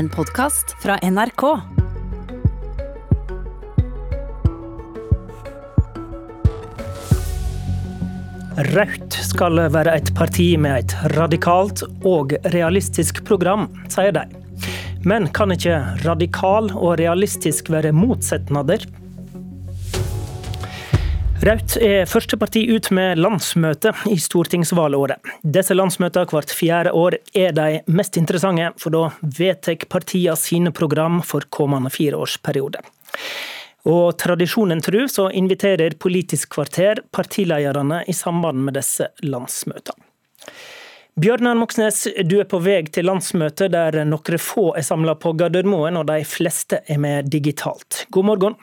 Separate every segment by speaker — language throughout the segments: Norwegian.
Speaker 1: En podkast fra NRK.
Speaker 2: Rødt skal være et parti med et radikalt og realistisk program, sier de. Men kan ikke radikal og realistisk være motsetnader? Raudt er første parti ut med landsmøte i stortingsvalgåret. Disse landsmøtene hvert fjerde år er de mest interessante, for da vedtar partiene sine program for kommende fireårsperiode. Og tradisjonen tru så inviterer Politisk kvarter partilederne i samband med disse landsmøtene. Bjørnar Moxnes, du er på vei til landsmøte der noen få er samla på Gardermoen, og de fleste er med digitalt. God morgen.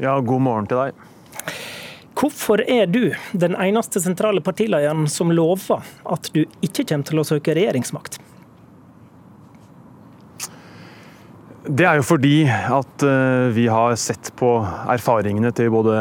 Speaker 3: Ja, god morgen til deg.
Speaker 2: Hvorfor er du den eneste sentrale partilederen som lover at du ikke kommer til å søke regjeringsmakt?
Speaker 3: Det er jo fordi at eh, vi har sett på erfaringene til både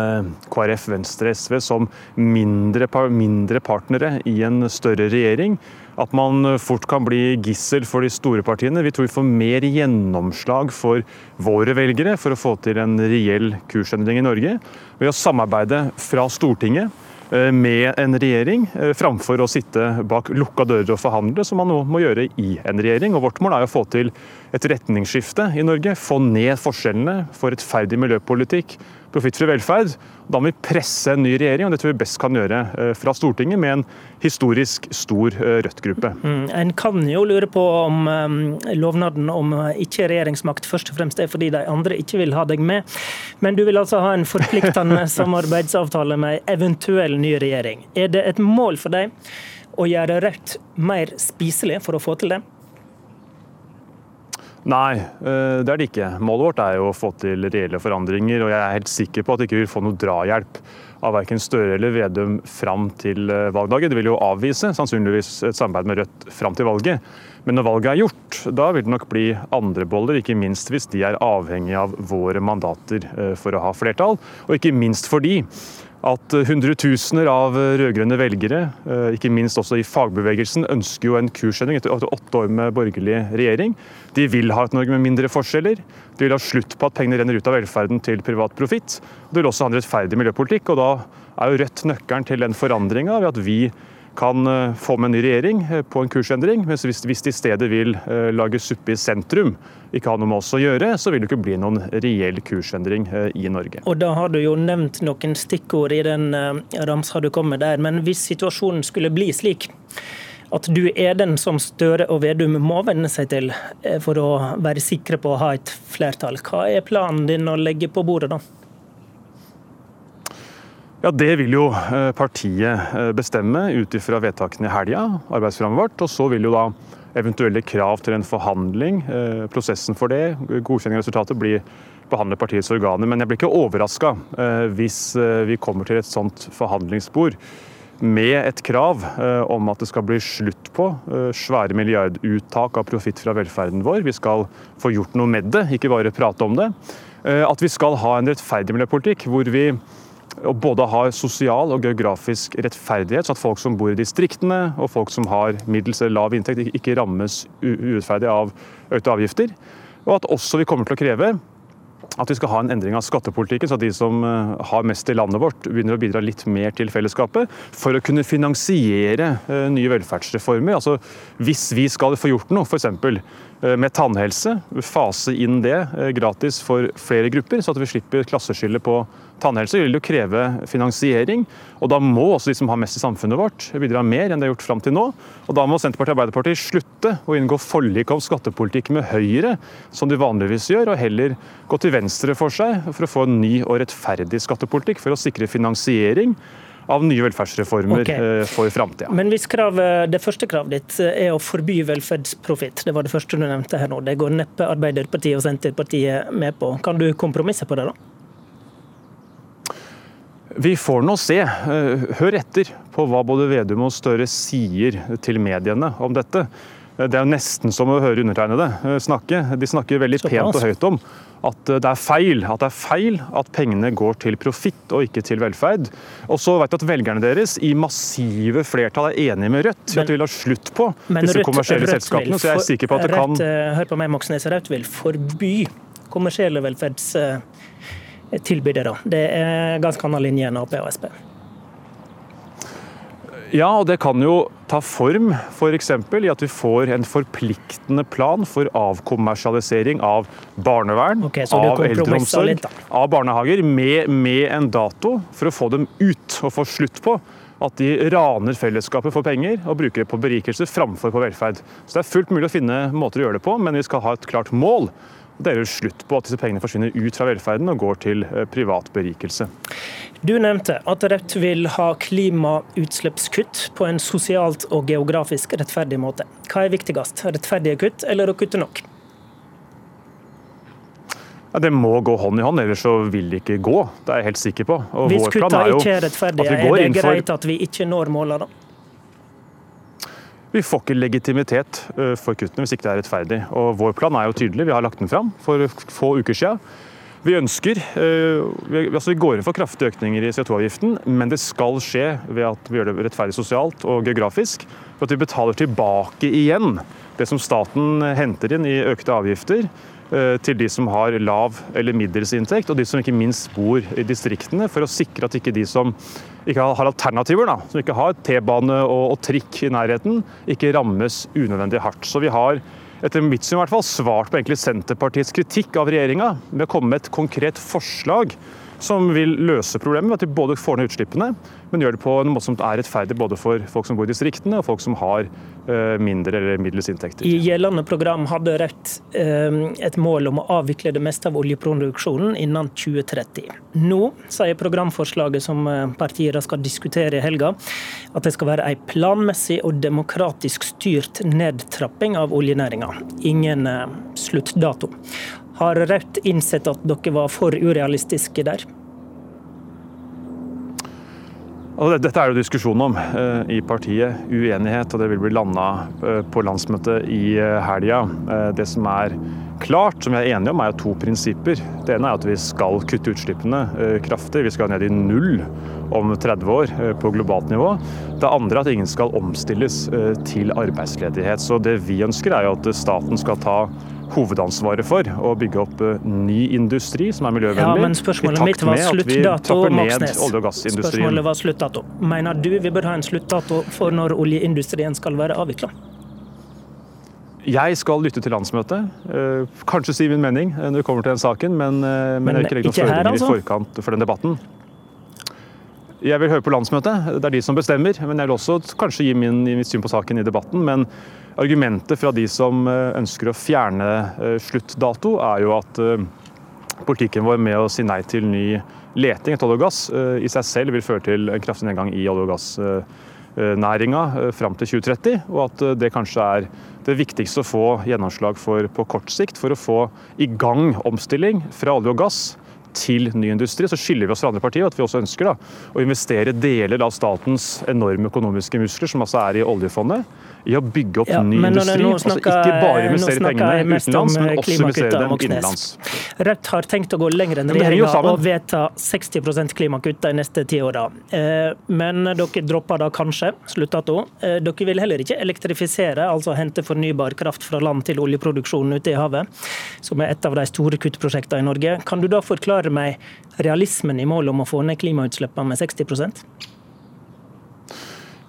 Speaker 3: KrF, Venstre, og SV som mindre, mindre partnere i en større regjering at man fort kan bli gissel for de store partiene. Vi tror vi får mer gjennomslag for våre velgere for å få til en reell kursendring i Norge ved å samarbeide fra Stortinget eh, med en regjering, eh, framfor å sitte bak lukka dører og forhandle, som man nå må gjøre i en regjering. Og Vårt mål er å få til et retningsskifte i Norge. Få ned forskjellene, få rettferdig miljøpolitikk, profittfri velferd. Da må vi presse en ny regjering, og det tror vi best kan gjøre eh, fra Stortinget med en historisk stor eh, Rødt-gruppe.
Speaker 2: Mm, en kan jo lure på om um, lovnaden om ikke regjeringsmakt først og fremst er fordi de andre ikke vil ha deg med. Men du vil altså ha en forpliktende samarbeidsavtale med eventuell ny regjering. Er det et mål for deg å gjøre Rødt mer spiselig for å få til det?
Speaker 3: Nei, eh, det er det ikke. Målet vårt er jo å få til reelle forandringer. Og jeg er helt sikker på at vi ikke vil få noe drahjelp av verken Støre eller Vedum fram til eh, valgdagen. Det vil jo avvise sannsynligvis et samarbeid med Rødt fram til valget. Men når valget er gjort, da vil det nok bli andre boller, ikke minst hvis de er avhengig av våre mandater eh, for å ha flertall. Og ikke minst fordi at hundretusener av rød-grønne velgere, eh, ikke minst også i fagbevegelsen, ønsker jo en kursendring etter åtte år med borgerlig regjering. De vil ha et Norge med mindre forskjeller. De vil ha slutt på at pengene renner ut av velferden til privat profitt. De vil også ha en rettferdig miljøpolitikk, og da er jo Rødt nøkkelen til den forandringa ved at vi kan eh, få med en ny regjering eh, på en kursendring. Mens hvis, hvis de i stedet vil eh, lage suppe i sentrum, ikke ha noe med oss å gjøre, så vil det ikke bli noen reell kursendring i Norge.
Speaker 2: Og Da har du jo nevnt noen stikkord i den ramsa du kom med der. Men hvis situasjonen skulle bli slik at du er den som Støre og Vedum må venne seg til for å være sikre på å ha et flertall, hva er planen din å legge på bordet da?
Speaker 3: Ja, Det vil jo eh, partiet eh, bestemme ut ifra vedtakene i helga, arbeidsprogrammet vårt. Og så vil jo da eventuelle krav til en forhandling, eh, prosessen for det, godkjenning av resultatet, bli behandlet partiets organer. Men jeg blir ikke overraska hvis vi kommer til et sånt forhandlingsspor med et krav om at det skal bli slutt på svære milliarduttak av profitt fra velferden vår. Vi skal få gjort noe med det, ikke bare prate om det. At vi skal ha en rettferdig miljøpolitikk hvor vi å både ha sosial og geografisk rettferdighet, så at folk som bor i distriktene og folk som har middels eller lav inntekt, ikke rammes urettferdig av økte avgifter. Og at også vi kommer til å kreve at vi skal ha en endring av skattepolitikken, så at de som eh, har mest i landet vårt, begynner å bidra litt mer til fellesskapet, for å kunne finansiere eh, nye velferdsreformer. Altså, hvis vi skal få gjort noe, f.eks. Eh, med tannhelse, fase inn det gratis for flere grupper, så at vi slipper klasseskille på tannhelse Det vil jo kreve finansiering. og Da må også de som har mest i samfunnet vårt bidra mer enn det har gjort fram til nå. Og Da må Senterpartiet og Arbeiderpartiet slutte å inngå forlik om skattepolitikk med Høyre, som de vanligvis gjør, og heller gå til venstre for seg for å få en ny og rettferdig skattepolitikk for å sikre finansiering av nye velferdsreformer okay. Eh, for framtida.
Speaker 2: Men hvis kravet, det første kravet ditt er å forby velferdsprofitt, det var det første du nevnte her nå, det går neppe Arbeiderpartiet og Senterpartiet med på. Kan du kompromisse på det, da?
Speaker 3: Vi får nå se. Eh, hør etter på hva både Vedum og Støre sier til mediene om dette. Det er jo nesten som å høre undertegnede snakke. De snakker veldig pent og høyt om at det er feil at det er feil at pengene går til profitt og ikke til velferd. Og så vet du at velgerne deres i massive flertall er enige med Rødt i at de vil ha slutt på disse Rødt, kommersielle Rødt selskapene. Så jeg er sikker på at det kan Rødt,
Speaker 2: Hør på meg, Moxnes. Rødt vil forby kommersielle velferdstilbydere. Det er ganske annen linje enn Ap og Sp.
Speaker 3: Ja, og det kan jo ta form f.eks. For i at vi får en forpliktende plan for avkommersialisering av barnevern,
Speaker 2: okay,
Speaker 3: av eldreomsorg, av barnehager, med, med, en dato for å få dem ut og få slutt på at de raner fellesskapet for penger og bruker det på berikelse framfor på velferd. Så Det er fullt mulig å finne måter å gjøre det på, men vi skal ha et klart mål. Det er jo slutt på at disse pengene forsvinner ut fra velferden og går til eh, privat berikelse.
Speaker 2: Du nevnte at Rødt vil ha klimautslippskutt på en sosialt og geografisk rettferdig måte. Hva er viktigst, rettferdige kutt eller å kutte nok?
Speaker 3: Ja, det må gå hånd i hånd, ellers så vil det ikke gå. Det er jeg helt sikker på.
Speaker 2: Og Hvis kutta ikke er rettferdige, er det greit at vi ikke når målene?
Speaker 3: Vi får ikke legitimitet for kuttene hvis ikke det er rettferdig. Og Vår plan er jo tydelig, vi har lagt den fram for få uker siden. Vi ønsker, vi, altså vi går inn for kraftige økninger i CO2-avgiften, men det skal skje ved at vi gjør det rettferdig sosialt og geografisk. For at vi betaler tilbake igjen det som staten henter inn i økte avgifter til de som har lav eller middels inntekt, og de som ikke minst bor i distriktene, for å sikre at ikke de som ikke har alternativer, da, som ikke har T-bane og, og, trikk i nærheten, ikke rammes unødvendig hardt. Så vi har etter mitt syn i hvert fall svart på Senterpartiets kritikk av regjeringa med å komme med et konkret forslag som vil løse problemet ved at de både får ned utslippene, men gjør det på en måte som er rettferdig både for folk som bor i distriktene og folk som har eh, mindre eller middels inntekter.
Speaker 2: I gjeldende program hadde Rødt eh, et mål om å avvikle det meste av oljeproduksjonen innen 2030. Nå sier programforslaget som eh, partiene skal diskutere i helga, at det skal være en planmessig og demokratisk styrt nedtrapping av oljenæringa. Ingen sluttdato. Har Rødt innsett at dere var for urealistiske der?
Speaker 3: Dette er jo diskusjon om eh, i partiet. Uenighet, og det vil bli landa eh, på landsmøtet i eh, helga. Det som er klart, som vi er enige om, er to prinsipper. Det ene er at vi skal kutte utslippene kraftig. Vi skal ned i null om 30 år på globalt nivå. Det andre er at ingen skal omstilles til arbeidsledighet. Så det vi ønsker, er jo at staten skal ta hovedansvaret for å bygge opp eh, ny industri som er miljøvennlig.
Speaker 2: Ja, men spørsmålet mitt var sluttdato, Moxnes. Spørsmålet var sluttdato. Mener du vi bør ha en sluttdato for når oljeindustrien skal være avvikla?
Speaker 3: Jeg skal lytte til landsmøtet. Eh, kanskje si min mening eh, når vi kommer til den saken, men, men, men jeg vil ikke legge noen føringer altså? i forkant for den debatten. Jeg vil høre på landsmøtet, det er de som bestemmer. Men jeg vil også kanskje gi min, mitt syn på saken i debatten. Men Argumentet fra de som eh, ønsker å fjerne eh, sluttdato, er jo at eh, politikken vår med å si nei til ny leting etter olje og gass i seg selv vil føre til en kraftig nedgang i olje- og gassnæringa fram til 2030, og at det kanskje er det viktigste å få gjennomslag for på kort sikt for å få i gang omstilling fra olje og gass til ny industri, så skiller vi oss fra andre partier. At vi også ønsker da, å investere deler av statens enorme økonomiske muskler, som altså er i oljefondet, i å bygge opp ja, ny industri. altså ikke bare investere pengene utenlands, men også investere dem innenlands.
Speaker 2: Rødt har tenkt å gå lenger enn regjeringa og vedta 60 klimakutt de neste ti åra. Eh, men dere dropper da kanskje sluttdato. Eh, dere vil heller ikke elektrifisere, altså hente fornybar kraft fra land til oljeproduksjonen ute i havet, som er et av de store kuttprosjektene i Norge. Kan du da forklare meg realismen i målet om å få ned klimautslippene med 60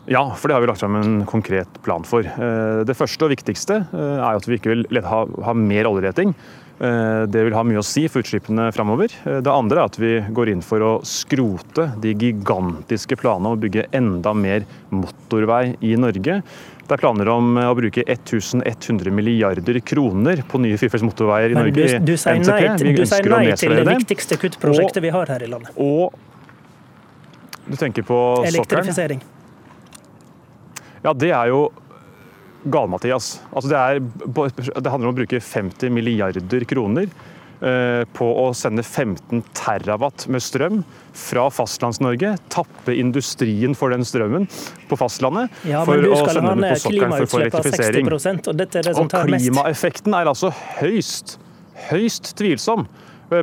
Speaker 3: ja, for det har vi lagt fram en konkret plan for. Eh, det første og viktigste eh, er at vi ikke vil ha, ha mer oljeleting. Eh, det vil ha mye å si for utslippene framover. Det andre er at vi går inn for å skrote de gigantiske planene om å bygge enda mer motorvei i Norge. Det er planer om å bruke 1100 milliarder kroner på nye firefelts motorveier i Men Norge.
Speaker 2: Du, du sier nei, du sier nei til det viktigste kuttprosjektet og, vi har her i landet.
Speaker 3: Og du tenker på
Speaker 2: Elektrifisering. Sokkelen.
Speaker 3: Ja, det er jo gal-Mathias. Altså det, det, handler om å bruke 50 milliarder kroner eh, på å sende 15 terawatt med strøm fra Fastlands-Norge. Tappe industrien for den strømmen på fastlandet.
Speaker 2: Ja,
Speaker 3: for
Speaker 2: å
Speaker 3: sende den på sokkelen for få elektrifisering.
Speaker 2: og dette er det som
Speaker 3: Og
Speaker 2: tar mest.
Speaker 3: klimaeffekten er altså høyst, høyst tvilsom.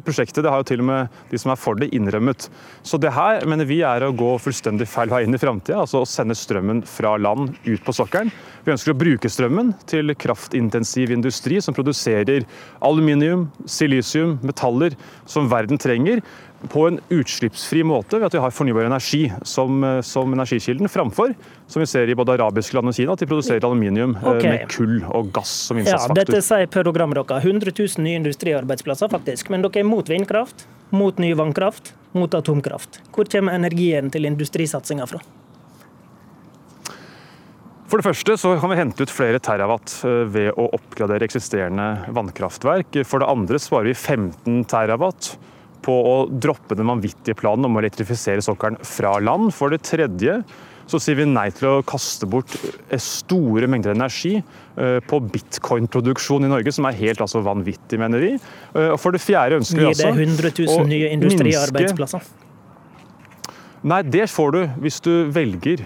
Speaker 3: Prosjektet det har jo til og med de som er for det, innrømmet. Så det her mener vi er å gå fullstendig feil vei inn i framtida. Altså å sende strømmen fra land ut på sokkelen. Vi ønsker å bruke strømmen til kraftintensiv industri som produserer aluminium, silisium, metaller som verden trenger på en utslippsfri måte ved at vi har fornybar energi som, som energikilden, framfor, som vi ser i både arabiske land og Kina, at de produserer aluminium
Speaker 2: okay.
Speaker 3: Med kull og gass som
Speaker 2: Ja, dette sier programmet deres. 100 000 nye industriarbeidsplasser, faktisk. Men dere er mot vindkraft, mot ny vannkraft, mot atomkraft. Hvor kommer energien til industrisatsinga fra?
Speaker 3: For det første så kan vi hente ut flere terawatt eh, ved å oppgradere eksisterende vannkraftverk. For det andre sparer vi 15 terawatt på å droppe den vanvittige planen om å elektrifisere sokkelen fra land. For det tredje så sier vi nei til å kaste bort eh, store mengder energi eh, på bitcoin-produksjon i Norge, som er helt altså vanvittig, mener vi. Eh, Og for det fjerde ønsker vi
Speaker 2: Gir det
Speaker 3: altså
Speaker 2: 100 000 nye industriarbeidsplasser?
Speaker 3: Nei, det får du hvis du velger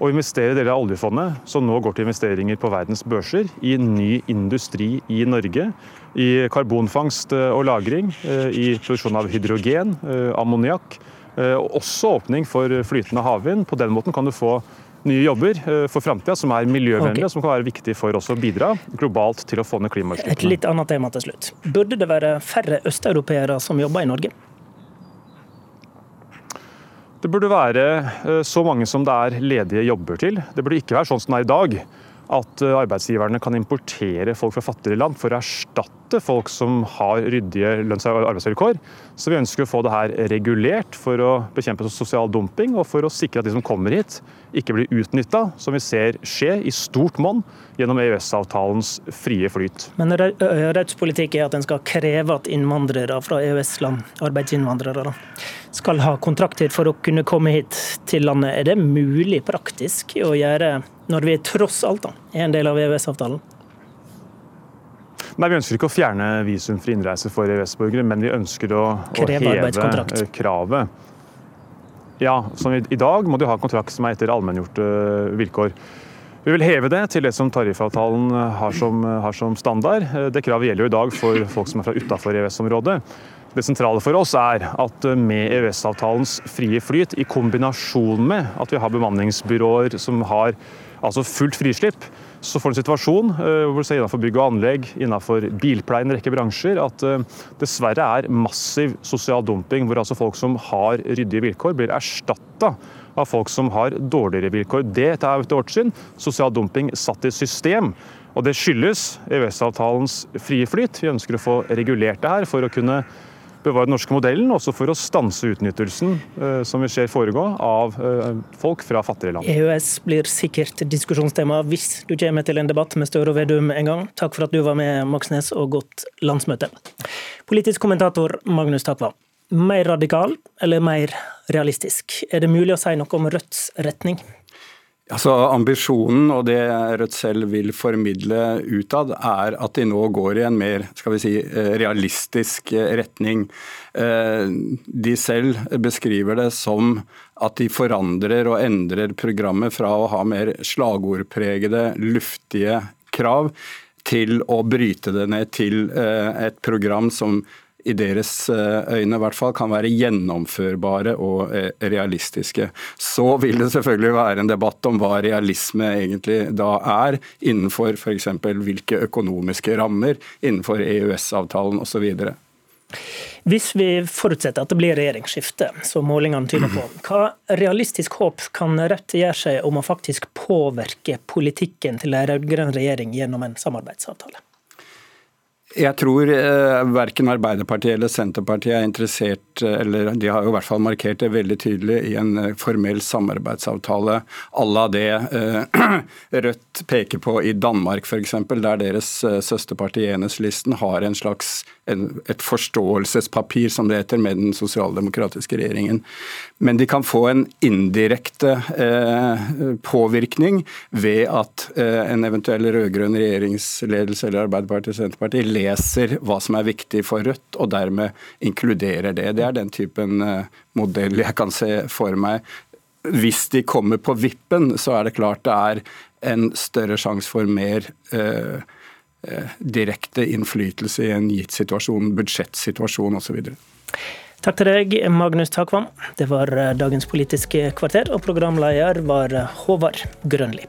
Speaker 3: å investere deler av oljefondet, som nå går til investeringer på verdens børser, i ny industri i Norge. I karbonfangst eh, og -lagring, eh, i produksjon av hydrogen, eh, ammoniakk. og Også åpning for flytende havvind. På den måten kan du få nye jobber for framtida som er miljøvennlige,
Speaker 2: okay.
Speaker 3: og som kan være viktig for oss å bidra globalt til å få ned
Speaker 2: Et litt annet tema til slutt. Burde det være færre østeuropeere som jobber i Norge?
Speaker 3: Det burde være eh, så mange som det er ledige jobber til. Det burde ikke være sånn som det er i dag, at eh, arbeidsgiverne kan importere folk fra fattigere land for å erstatte folk som har ryddige lønns- og arbeidsvilkår. Så vi ønsker å få det her regulert for å bekjempe sosial dumping og for å sikre at de som kommer hit, ikke blir utnytta, som vi ser skje i stort monn gjennom EØS-avtalens frie flyt.
Speaker 2: Men Rø- Rødts politikk er at en skal kreve at innvandrere fra EØS-land, arbeidsinnvandrere, da, skal ha kontrakter for å kunne komme hit til landet. Er det mulig praktisk å gjøre når vi tross alt da, er en del av EØS-avtalen?
Speaker 3: Nei, Vi ønsker ikke å fjerne visumfri innreise for EØS-borgere, men vi ønsker å, å heve eh, kravet. Ja, som i, I dag må de ha en kontrakt som er etter allmenngjorte eh, vilkår. Vi vil heve det til det som tariffavtalen eh, har som, har som standard. Det kravet gjelder jo i dag for folk som er fra utafor EØS-området. Det sentrale for oss er at med EØS-avtalens frie flyt, i kombinasjon med at vi har bemanningsbyråer som har altså fullt frislipp, så får du en situasjon eh, hvor ser innenfor bygg og anlegg, innenfor bilpleie, en rekke bransjer, at eh, dessverre er massiv sosial dumping, hvor altså folk som har ryddige vilkår, blir erstatta av folk som har dårligere vilkår. Det er etter vårt syn sosial dumping satt i system. Og det skyldes EØS-avtalens frie flyt. Vi ønsker å få regulert det her for å kunne bevare den norske modellen, også for å stanse utnyttelsen eh, som vi ser foregå av eh, folk fra fattigere land.
Speaker 2: EØS blir sikkert diskusjonstema hvis du kommer til en debatt med Støre og Vedum en gang. Takk for at du var med, Moxnes, og godt landsmøte. Politisk kommentator Magnus Takvam. Mer radikal eller mer realistisk? Er det mulig å si noe om Rødts retning?
Speaker 4: Altså Ambisjonen og det Rødt selv vil formidle utad, er at de nå går i en mer skal vi si, eh, realistisk eh, retning. Eh, De selv beskriver det som at de forandrer og endrer programmet fra å ha mer slagordpregede, luftige krav til å bryte det ned til et program som i deres eh, øyne i hvert fall kan være gjennomførbare og eh, realistiske. Så vil det selvfølgelig være en debatt om hva realisme egentlig da er, innenfor f.eks. hvilke økonomiske rammer, innenfor EØS-avtalen osv.
Speaker 2: Hvis vi forutsetter at det blir regjeringsskifte, som målingene tyder på, hva realistisk håp kan Rødt gjøre seg om å faktisk påvirke politikken til en rød-grønn regjering gjennom en samarbeidsavtale?
Speaker 4: Jeg tror eh, verken Arbeiderpartiet eller Senterpartiet er interessert, eh, eller de har jo i hvert fall markert det veldig tydelig i en eh, formell samarbeidsavtale à la det eh, Rødt peker på i Danmark f.eks., der deres eh, søsterparti Enhetslisten har en slags en, et forståelsespapir, som det heter, med den sosialdemokratiske regjeringen. Men de kan få en indirekte eh, påvirkning ved at en eventuell rød-grønn regjeringsledelse eller Arbeiderpartiet og Senterpartiet leser hva som er viktig for Rødt, og dermed inkluderer det. Det er den typen eh, modell jeg kan se for meg. Hvis de kommer på vippen, så er det klart det er en større sjanse for mer eh, eh, direkte innflytelse i en gitt situasjon, budsjettsituasjon osv.
Speaker 2: Takk til deg, Magnus Takvam. Det var dagens Politiske kvarter, og programleder var Håvard Grønli.